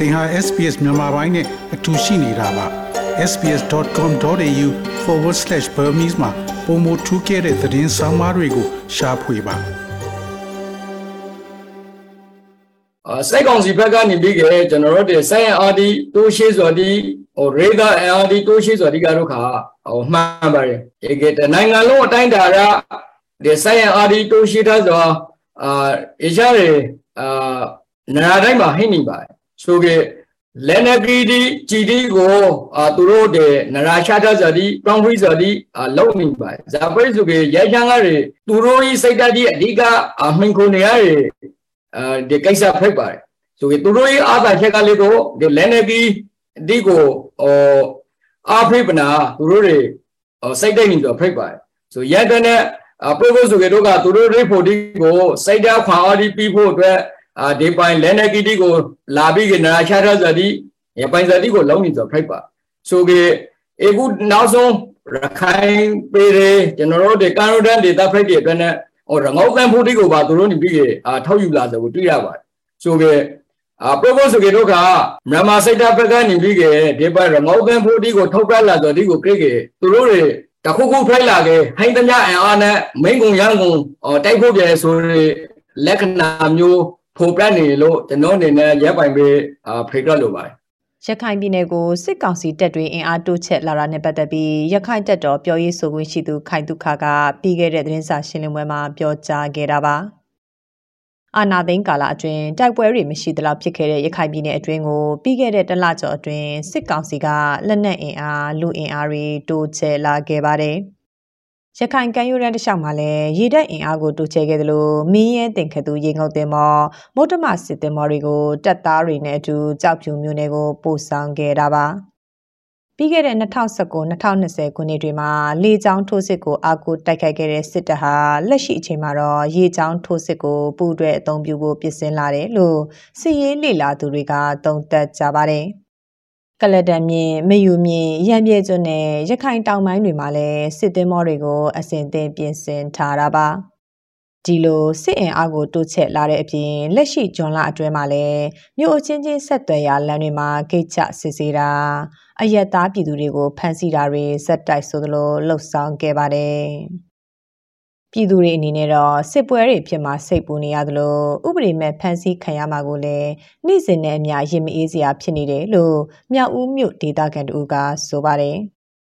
သင်ဟာ SPS မြန်မာပိုင်းနဲ့အတူရှိနေတာပါ sps.com.au/burmese မှာပုံမထူးခဲ့တဲ့သတင်းစာမားတွေကိုရှားဖွေပါအစိတ်ကောင်စီဘက်ကနေပြီးကြကျွန်တော်တို့စိုင်းအာဒီတိုးရှိဆိုဒီဟိုရေဂာအာဒီတိုးရှိဆိုဒီကတော့ခါဟိုမှန်ပါတယ်ဒီကတနိုင်ငံလုံးအတိုင်းတာရဒီစိုင်းအာဒီတိုးရှိထားဆိုအာအေရှားတွေအာနာတိုင်းမှာဟိနေပါတယ် ဆိုကြလက်နကီဒီကြည်ဒီကိုအာသူတို့တဲ့နရာချတာဇာဒီပရောင်ဖီဇာဒီအာလုံနေပါဇာပိဆိုကြရဲချမ်းကားတွေသူတို့ဤစိတ်ဓာတ်ဒီအဓိကအမှန်ကုန်နေရတဲ့အဲဒီကိစ္စဖိတ်ပါတယ်ဆိုကြသူတို့ဤအာသာချက်ကလေးကိုဒီလက်နကီဒီကိုဟောအာဖိပနာသူတို့တွေစိတ်တိတ်နေတော့ဖိတ်ပါတယ်ဆိုရတဲ့နဲ့ပရိုဖို့ဆိုကြတို့ကသူတို့ရိဖို့ဒီကိုစိတ်ဓာတ်ခွန်အားဒီပြီးဖို့အတွက် အာဒီပိုင်းလက်နက်ကီတီကိုလာပြီးကနာချာထဇတိရပိုင်ဇတိကိုလုံးနေဆိုဖိုက်ပါဆိုကေအခုနောက်ဆုံးရခိုင်ပေရကျွန်တော်တို့ဒီကာရိုဒန်ဒေတာဖိုက်တွေအတွက်နဲ့ဟိုရငေါကန်ဖို့တိကိုပါသူတို့နေပြီးအာထောက်ယူလာဆိုကိုတွေ့ရပါတယ်ဆိုကေအာပရိုပိုဆိုကေတို့ကမြန်မာစိတ်ဓာတ်ဘက်ကနေပြီးကေဒီပိုင်းရငေါကန်ဖို့တိကိုထုတ်ပြလာဆိုဒီကိုကိကေသူတို့တွေတခုခုဖိုက်လာကေဟိုင်းတမအင်အားနဲ့မိန်ကုံရန်ကုန်တိုက်ဖို့ပြဲဆိုလက္ခဏာမျိုး ဖိုပြတ်နေလို့ကျွန်တော်အနေနဲ့ရပ်ပိုင်ပေးဖိတ်ရလိုပါတယ်ရခိုင်ပြည်နယ်ကိုစစ်ကောင်စီတပ်တွေအင်အားတိုးချဲ့လာတာနဲ့ပတ်သက်ပြီးရခိုင်တပ်တော်ပြောရေးဆိုခွင့်ရှိသူခိုင်တုခကပြီးခဲ့တဲ့သတင်းစာရှင်းလင်းပွဲမှာပြောကြားခဲ့တာပါအာနာသိန်းကာလအတွင်းတိုက်ပွဲတွေမရှိသလောက်ဖြစ်ခဲ့တဲ့ရခိုင်ပြည်နယ်အတွင်းကိုပြီးခဲ့တဲ့တလကျော်အတွင်းစစ်ကောင်စီကလက်နက်အင်အားလူအင်အားတွေတိုးချဲ့လာခဲ့ပါတယ်။ ရခိုင်ကမ်းရိုးတန်းတစ်လျှောက်မှာလည်းရေတပ်အင်အားကိုတိုးချဲ့ခဲ့သလိုမင်းရဲတင်ခတ်သူရေငုတ်တင်မောမုတ်တမစစ်တင်မောတွေကိုတပ်သားတွေနဲ့အတူကြောက်ဖြူမျိုးတွေကိုပို့ဆောင်ခဲ့တာပါပြီးခဲ့တဲ့2019-2020ခုနှစ်တွေမှာလေကြောင်းထိုးစစ်ကိုအာကိုတိုက်ခိုက်ခဲ့တဲ့စစ်တပ်ဟာလက်ရှိအချိန်မှာတော့ရေကြောင်းထိုးစစ်ကိုပူးတွဲအသုံးပြုဖို့ပြင်ဆင်လာတယ်လို့စစ်ရေးလေလာသူတွေကသုံးသပ်ကြပါတယ်။ ကလဒံမြင့်မယူမြင့်ရံပြဲကျွန်းနဲ့ရခိုင်တောင်ပိုင်းတွေမှာလည်းစစ်သင်းမောတွေကိုအစဉ်သင်ပြင်ဆင်ထားတာပါဒီလိုစစ်အင်အားကိုတိုးချဲ့လာတဲ့အပြင်လက်ရှိဂျွန်လအတွင်းမှာလည်းမြို့အချင်းချင်းဆက်သွယ်ရာလမ်းတွေမှာဂိတ်ချစစ်ဆေးတာအယက်သားပြည်သူတွေကိုဖမ်းဆီးတာတွေဇက်တိုက်ဆိုသလိုလှုပ်ဆောင်ခဲ့ပါတယ် ပြည်သူတွေအနေနဲ့တော့စစ်ပွဲတွေဖြစ်မှာစိတ်ပူနေရသလိုဥပဒေမဲ့ဖမ်းဆီးခံရမှာကိုလည်းနေ့စဉ်နဲ့အမျှရင်မအေးစရာဖြစ်နေတယ်လို့မြောက်ဦးမြို့ဒေသခံတို့ကဆိုပါတယ်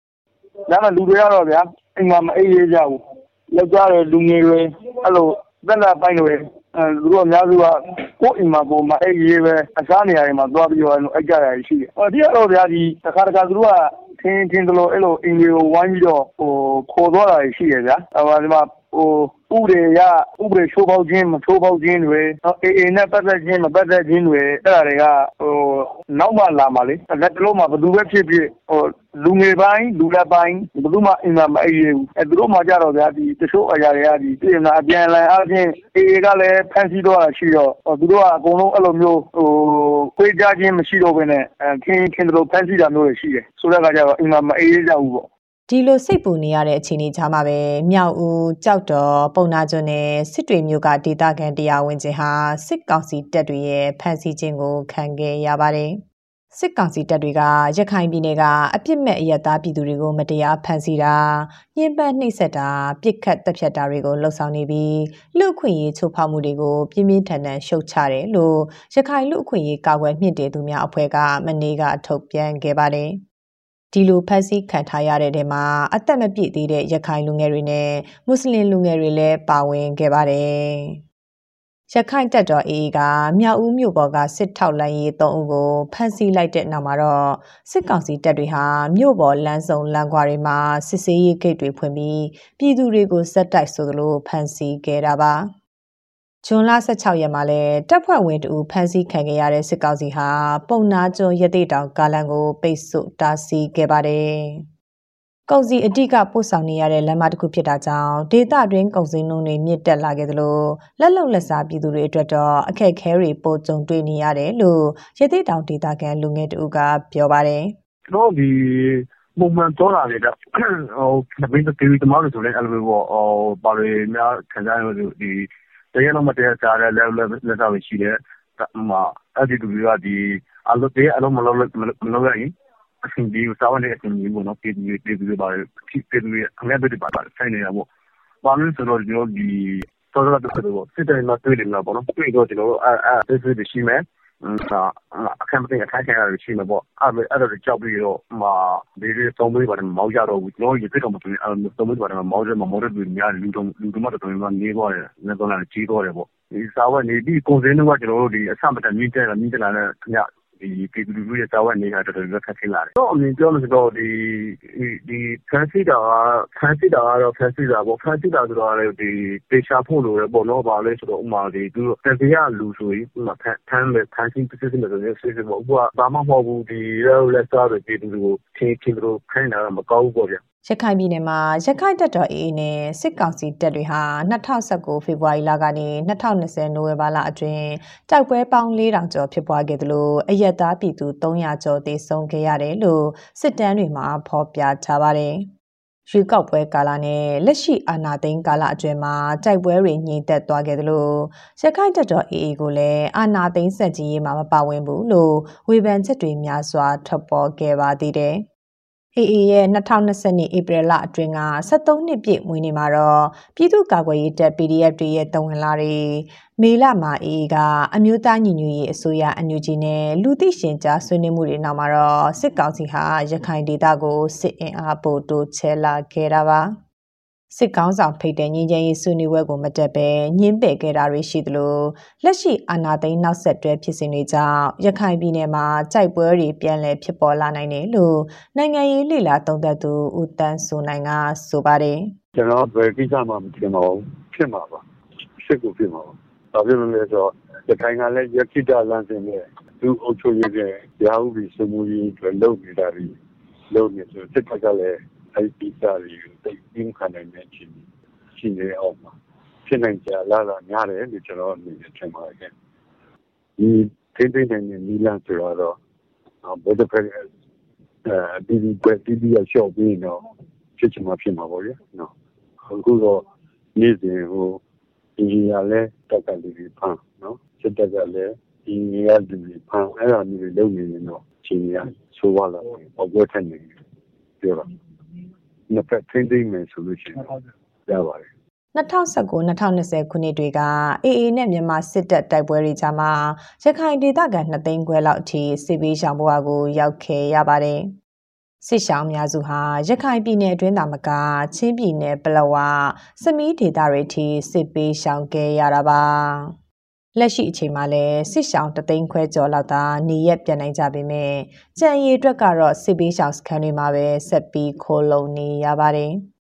။ဒါမှလူတွေကတော့ဗျာအိမ်မှာမအေးရကြဘူး။ယောက်ျားတွေလူငယ်တွေအဲ့လိုသက်လက်ပိုင်းတွေအဲသူတို့အများစုကကိုယ့်အိမ်မှာကိုယ်မအေးရေးပဲအခြားနေရာတွေမှာသွားပြီးတော့အိတ်ကြတာရှိတယ်။ဟောဒီကတော့ဗျာဒီတစ်ခါတခါသူတို့ကထင်းထင်းသလိုအဲ့လိုအိမ်တွေကိုဝိုင်းပြီးတော့ဟိုခေါ်သွားတာရှိရဗျာ။ဟိုဒီမှာ ဟိုဥပဒေအရဥပဒေချိုးဖောက်ခြင်းမချိုးဖောက်ခြင်းတွေအေအေနဲ့ပတ်သက်ခြင်းမပတ်သက်ခြင်းတွေအဲ့ဒါတွေကဟိုနောက်မှလာမှာလေလက်တလုံးမှာဘယ်သူပဲဖြစ်ဖြစ်ဟိုလူငယ်ပိုင်းလူလက်ပိုင်းဘယ်သူမှအင်မမအေးဘူးအဲသူတို့မှကြတော့ဗျာဒီတချို့အရာတွေကဒီပြင်လာအပြန်လန်အချင်းအေအေကလည်းဖန်ဆီးတော့တာရှိတော့သူတို့ကအကုန်လုံးအဲ့လိုမျိုးဟိုခွေးကြခြင်းမရှိတော့ဘဲနဲ့ခင်းခင်းတို့ဖန်ဆီးတာမျိုးတွေရှိတယ်ဆိုတဲ့အခါကျတော့အင်မမအေးကြဘူးပေါ့ ဒီလိုစိတ်ပူနေရတဲ့အခြေအနေကြားမှာပဲမြောက်ဦးကြောက်တော်ပုံနာကျွန်းနဲ့စစ်တွေမျိုးကဒေသခံတရားဝင်ချင်းဟာစစ်ကောင်စီတပ်တွေရဲ့ဖမ်းဆီးခြင်းကိုခံခဲ့ရပါတယ်။စစ်ကောင်စီတပ်တွေကရခိုင်ပြည်နယ်ကအပြစ်မဲ့အရသားပြည်သူတွေကိုမတရားဖမ်းဆီးတာညှဉ်းပန်းနှိပ်စက်တာပြစ်ခတ်တပ်ဖြတ်တာတွေကိုလှုံ့ဆော်နေပြီးလူ့အခွင့်အရေးချိုးဖောက်မှုတွေကိုပြင်းပြင်းထန်ထန်ရှုတ်ချတယ်လို့ရခိုင်လူ့အခွင့်အရေးကာကွယ်မြင့်တင်သူများအဖွဲ့ကမနေ့ကထုတ်ပြန်ခဲ့ပါတယ်။ ဒီလိုဖမ်းဆီးခံထားရတဲ့တဲမှာအသက်မပြည့်သေးတဲ့ရခိုင်လူငယ်တွေနဲ့မွတ်စလင်လူငယ်တွေလည်းပါဝင်ခဲ့ပါတယ်။ရခိုင်တပ်တော် AA ကမြောက်ဦးမြို့ပေါ်ကစစ်ထောက်လိုင်းရေး၃ဦးကိုဖမ်းဆီးလိုက်တဲ့နောက်မှာတော့စစ်ကောင်စီတပ်တွေဟာမြို့ပေါ်လမ်းစုံလမ်းခွာတွေမှာစစ်ဆေးရေးဂိတ်တွေဖွင့်ပြီးပြည်သူတွေကိုစက်တိုက်ဆိုသလိုဖမ်းဆီးခဲ့တာပါ။ ဂျွန်လ16ရက်မှာလဲတပ်ဖွဲ့ဝင်တူဖမ်းဆီးခံခဲ့ရတဲ့စစ်ကောင်စီဟာပုံနာကျွန်းရသေးတောင်ကားလန်ကိုပိတ်ဆို့တားဆီးခဲ့ပါတယ်။ကုန်စည်အတိကပို့ဆောင်နေရတဲ့လမ်းမတစ်ခုဖြစ်တာကြောင့်ဒေသတွင်းကုန်စည်နှုန်းတွေမြင့်တက်လာခဲ့သလိုလက်လုံလက်စားပြည်သူတွေအတွက်တော့အခက်အခဲတွေပိုကြုံတွေ့နေရတယ်လို့ရသေးတောင်ဒေသခံလူငယ်တူကပြောပါတယ်။ကျွန်တော်ဒီပုံမှန်တော့လာတယ်ဟိုနဘင်းတေးတမောက်လို့ဆိုလဲအဲ့လိုပေါ့ဟိုပါရီများခံစားရလို့ဒီ တရက်လုံးမတရားစားတဲ့လက်လက်လက်စားရှိတယ်ဟိုအဲ့ဒီလူတွေကဒီအလုပ်တွေအလုံးမလုပ်မလုပ်ရရင်အဆင်ပြေစားဝင်တဲ့အဆင်ပြေပေါ့နော်ပြည်သူတွေပြည်သူတွေပါပြည်သူတွေအများကြီးပါပါဆိုင်နေတာပေါ့ဘာလို့ဆိုတော့ကျွန်တော်ဒီစောစောကတော့စစ်တိုင်းမှာတွေ့တယ်လားပေါ့နော်တွေ့တော့ကျွန်တော်အဲအဲစစ်စစ်ရှိမယ် အာအခမ်းအနားအခမ်းအနားရရှိမှာပေါ့အဲ့အဲ့တော့ကြောက်ပြီးတော့မှာဒီလိုသုံးပြီးပါတယ်မောက်ကြတော့ဘူးကျွန်တော်ဒီပြစ်တော့မသိဘူးအဲ့သုံးပြီးပါတယ်မောက်ကြမှာမောက်တဲ့လူများလူတုံလူတုံမတော်တော်များနေသွားတယ်နေတော့လည်းကြီးသွားတယ်ပေါ့ဒီစာဝတ်နေပြီးကုန်စည်နှုန်းကကျွန်တော်တို့ဒီအဆမတန်မြင့်တက်လာမြင့်တက်လာတဲ့ခင်ဗျ ဒီပြည်သူလူထုရဲ့စာဝတ်နေတာတော်တော်ခက်ခဲလာတယ်။တော့အမြင်ပြောလို့ဆိုတော့ဒီဒီဖန်စီတာဖန်စီတာကတော့ဖန်စီတာပေါ့ဖန်စီတာဆိုတော့လေဒီပေရှာဖို့လိုရပေါ့နော်ဗာလဲဆိုတော့ဥမာဒီသူတကယ်ရလူဆိုရင်ဥမာဖန်ဖန်ပဲဖန်စီပစ္စည်းတွေဆိုရင်ဆွေးဆွေးပေါ့ဥပမာဘာမှမဟုတ်ဘူးဒီရောလက်စားတွေပြည်သူတွေကိုချင်းချင်းတို့ခိုင်းတာမကောင်းဘူးပေါ့ဗျာ။ ရခိုင်ပြည်နယ်မှာရခိုင်တပ်တော် AA နဲ့စစ်ကောင်စီတပ်တွေဟာ2019ဖေဖော်ဝါရီလကနေ2020နိုဝင်ဘာလအတွင်းတိုက်ပွဲပေါင်း4000ကျော်ဖြစ်ပွားခဲ့သလိုအရက်သားပြည်သူ300ကျော်သေဆုံးခဲ့ရတယ်လို့စစ်တမ်းတွေမှာဖော်ပြထားပါတယ်။ရွေးကောက်ပွဲကာလနဲ့လက်ရှိအာဏာသိမ်းကာလအတွင်းမှာတိုက်ပွဲတွေညှိသက်သွားခဲ့သလိုရခိုင်တပ်တော် AA ကိုလည်းအာဏာသိမ်းဆက်ကြီးရေးမှာမပါဝင်ဘူးလို့ဝေဖန်ချက်တွေများစွာထွက်ပေါ်ခဲ့ပါသေးတယ်။ AA ရဲ့2020ဧပြီလအတွင်းက73နှစ်ပြည့်မွေးနေ့မှာတော့ပြည်သူ့ကာကွယ်ရေးတပ် PDF တွေရဲ့တဝန်လာတွေမေလမှာ AA ကအမျိုးသားညီညွတ်ရေးအစိုးရအန်ယူဂျီနဲ့လူသိရှင်ကြားဆွေးနွေးမှုတွေနောက်မှာတော့စစ်ကောင်စီဟာရခိုင်ဒေသကိုစစ်အင်အားပိုတိုးချဲလာခဲ့တာပါ။ စစ်ကောင်းဆောင်ဖိတ်တဲ့ငင်းချင်ရေးဆွေးနွေးပွဲကိုမတက်ဘဲညှင်းပယ်ခဲ့တာတွေရှိသလိုလက်ရှိအာဏာသိမ်းနောက်ဆက်တွဲဖြစ်စဉ်တွေကြောင့်ရခိုင်ပြည်နယ်မှာကြိုက်ပွဲတွေပြန်လည်ဖြစ်ပေါ်လာနိုင်တယ်လို့နိုင်ငံရေးလှိလာသုံးသပ်သူဦးတန်းစိုးနိုင်ကဆိုပါတယ်ကျွန်တော်ဘယ်ကိစ္စမှမထင်ပါဘူးဖြစ်မှာပါစစ်ကိုဖြစ်မှာပါဒါဖြစ်လို့လဲဆိုတော့ရခိုင်ကလည်းရခိတလမ်းစဉ်နဲ့သူအုပ်ချုပ်ရေးကရာဟုပြီးစမှုရေးအတွက်လုပ်နေတာတွေလုပ်နေဆိုစစ်တပ်ကလည်း အဲ့ဒီကိစ္စတွေကိုသိသိခံနိုင်တဲ့အခြေအနေရှိနေအောင်ပါဖြစ်နိုင်ကြလားလားများတယ်လို့ကျွန်တော်အနေနဲ့ထင်ပါတယ်ဒီထိမ့်သိမ့်နေတဲ့နီလန်ဆိုတော့ဘယ်တစ်ဖက်အဲဒီဒီကွက်ဒီဒီရရှော့ပြီးတော့ဖြစ်ချင်မှဖြစ်မှာပေါ့ဗျာနော်အခုတော့နေ့စဉ်ဟိုဒီရလဲတက်ကလေးတွေဖမ်းနော်စစ်တပ်ကလည်းဒီနေရာလူတွေဖမ်းအဲ့ဒါမျိုးတွေလုပ်နေရင်တော့ချိန်ရဆိုးပါလားပေါ့ဘွယ်ထက်နေပြောတော့ နှစ်ဖက်ထိမ့်သိမ့်မယ်ဆိုလို့ရှိရင်ရပါတယ်2019-2020ခုနှစ်တွေက AA နဲ့မြန်မာစစ်တပ်တိုက်ပွဲတွေကြားမှာရခိုင်ဒေသခံ2သိန်းခွဲလောက်အထိစစ်ပေးရှောင်ဘဝကိုရောက်ခဲ့ရပါတယ်။စစ်ရှောင်းအများစုဟာရခိုင်ပြည်နယ်အတွင်းသာမကချင်းပြည်နယ်ပလောဝစမီးဒေသတွေထိစစ်ပေးရှောင်ခဲ့ရတာပါ။ လက်ရှိအချိန်မှာလည်းစစ်ရှောင်းတသိန်းခွဲကျော်လောက်သာနေရက်ပြန်နိုင်ကြပေမဲ့ကြံရီအတွက်ကတော့စစ်ပေးရှောင်းစခန်းတွေမှာပဲဆက်ပြီးခိုးလုံနေရပါတယ်။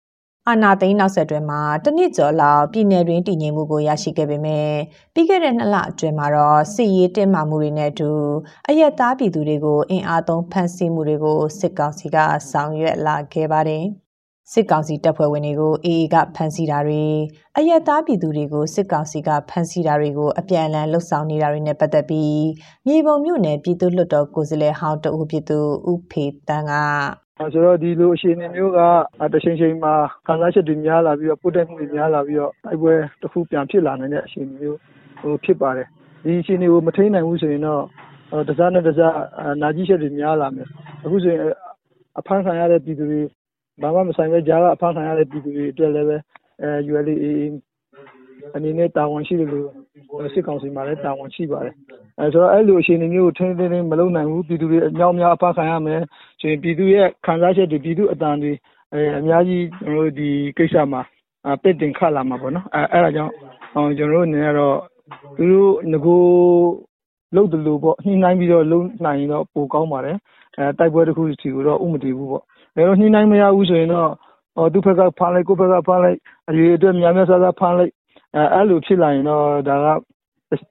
အာနာသိန်းနောက်ဆက်တွဲမှာတနစ်ကျော်လောက်ပြည်내တွင်တည်ငြိမ်မှုကိုရရှိခဲ့ပေမဲ့ပြီးခဲ့တဲ့နှစ်လအတွင်းမှာတော့စစ်ရေးတင်းမာမှုတွေနဲ့အတူအယက်သားပြည်သူတွေကိုအင်အားသုံးဖမ်းဆီးမှုတွေကိုစစ်ကောင်စီကဆောင်ရွက်လာခဲ့ပါတယ်။ စစ်ကောင်စီတပ်ဖွဲ့ဝင်တွေကို AA ကဖမ်းဆီးတာတွေအယက်သားပြည်သူတွေကိုစစ်ကောင်စီကဖမ်းဆီးတာတွေကိုအပြန်အလှန်လှုပ်ဆောင်နေတာတွေနဲ့ပတ်သက်ပြီးမြေပုံမြို့နယ်ပြည်သူ့လွှတ်တော်ကိုယ်စားလှယ်ဟောင်းတဦးပြည်သူဦးဖေတန်းကဆိုတော့ဒီလိုအခြေအနေမျိုးကတချိန်ချိန်မှာခံစားချက်တွေများလာပြီးတော့ပို့တက်မှုတွေများလာပြီးတော့တိုက်ပွဲတစ်ခုပြန်ဖြစ်လာနိုင်တဲ့အခြေအနေမျိုးဟိုဖြစ်ပါတယ်ဒီအခြေအနေကိုမထိန်နိုင်ဘူးဆိုရင်တော့တစားနဲ့တစားနာကြီးချက်တွေများလာမယ်အခုဆိုရင်အဖမ်းခံရတဲ့ပြည်သူတွေ ဘာမှမဆိုင်ပဲကြားကအဖမ်းခံရတဲ့ပြည်သူတွေအတွက်လည်းပဲအဲ ULA အနေနဲ့တာဝန်ရှိတယ်လို့စစ်ကောင်စီမှာလည်းတာဝန်ရှိပါတယ်အဲဆိုတော့အဲ့လိုအခြေအနေမျိုးကိုထိန်းသိမ်းသိမ်းမလုပ်နိုင်ဘူးပြည်သူတွေအများများအဖခံရမယ်ဆိုရင်ပြည်သူရဲ့ခံစားချက်တွေပြည်သူအတန်တွေအဲအများကြီးကျွန်တော်တို့ဒီကိစ္စမှာပစ်တင်ခတ်လာမှာပေါ့နော်အဲအဲ့ဒါကြောင့်ကျွန်တော်တို့အနေနဲ့တော့သူတို့ငကိုလုပ်တယ်လို့ပေါ့ညှိနှိုင်းပြီးတော့လုံနိုင်ရင်တော့ပိုကောင်းပါတယ်အဲတိုက်ပွဲတစ်ခုစီကိုတော့ဥမတည်ဘူးပေါ့ ဒါတော့ညှိနှိုင်းမရဘူးဆိုရင်တော့ဟောသူဘက်ကဖမ်းလိုက်ကိုယ့်ဘက်ကဖမ်းလိုက်အရေးအတွက်များများစားစားဖမ်းလိုက်အဲအဲ့လိုဖြစ်လာရင်တော့ဒါက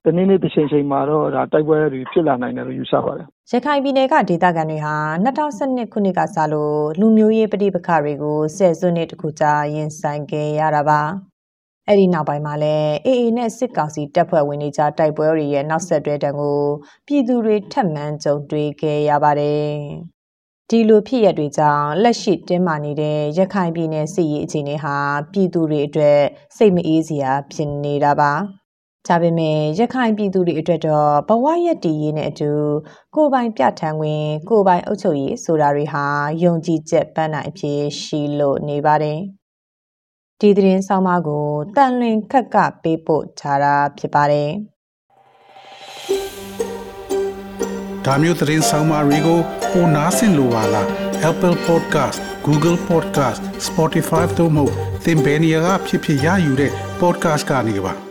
တနေ့နေ့တစ်ချိန်ချိန်မှာတော့ဒါတိုက်ပွဲတွေဖြစ်လာနိုင်တယ်လို့ယူဆပါတယ်ရခိုင်ပြည်နယ်ကဒေသခံတွေဟာ2012ခုနှစ်ကစလို့လူမျိုးရေးပဋိပက္ခတွေကိုဆယ်စုနှစ်တခုကြာရင်ဆိုင်ခဲ့ရတာပါအဲ့ဒီနောက်ပိုင်းမှာလည်း AA နဲ့စစ်ကောင်စီတပ်ဖွဲ့ဝင်တွေကြားတိုက်ပွဲတွေရဲ့နောက်ဆက်တွဲတံကိုပြည်သူတွေထပ်မံကြုံတွေ့ခဲ့ရပါတယ် ဒီလိုဖြစ်ရတွေကြောင့်လက်ရှိတင်းမာနေတဲ့ရခိုင်ပြည်နယ်စစ်ရေးအခြေအနေဟာပြည်သူတွေအတွက်စိတ်မအေးစရာဖြစ်နေတာပါဒါပေမဲ့ရခိုင်ပြည်သူတွေအတွက်တော့ဘဝရက်တည်ရေးနဲ့အတူကိုယ်ပိုင်ပြဋ္ဌာန်းခွင့်ကိုယ်ပိုင်အုပ်ချုပ်ရေးဆိုတာတွေဟာယုံကြည်ချက်ပန်းနိုင်အဖြစ်ရှိလို့နေပါတယ်။ဒီသတင်းဆောင်မကိုတန်လွင်ခက်ကပေးပို့ထားတာဖြစ်ပါတယ်။ဒါမျိုးသတင်းဆောင်မတွေကို ပိုနားဆင်လိုပါလား Apple Podcast Google Podcast Spotify တို့မှာသင်ပင်ရာဖြစ်ဖြစ်ရယူတဲ့ podcast ကနေပါ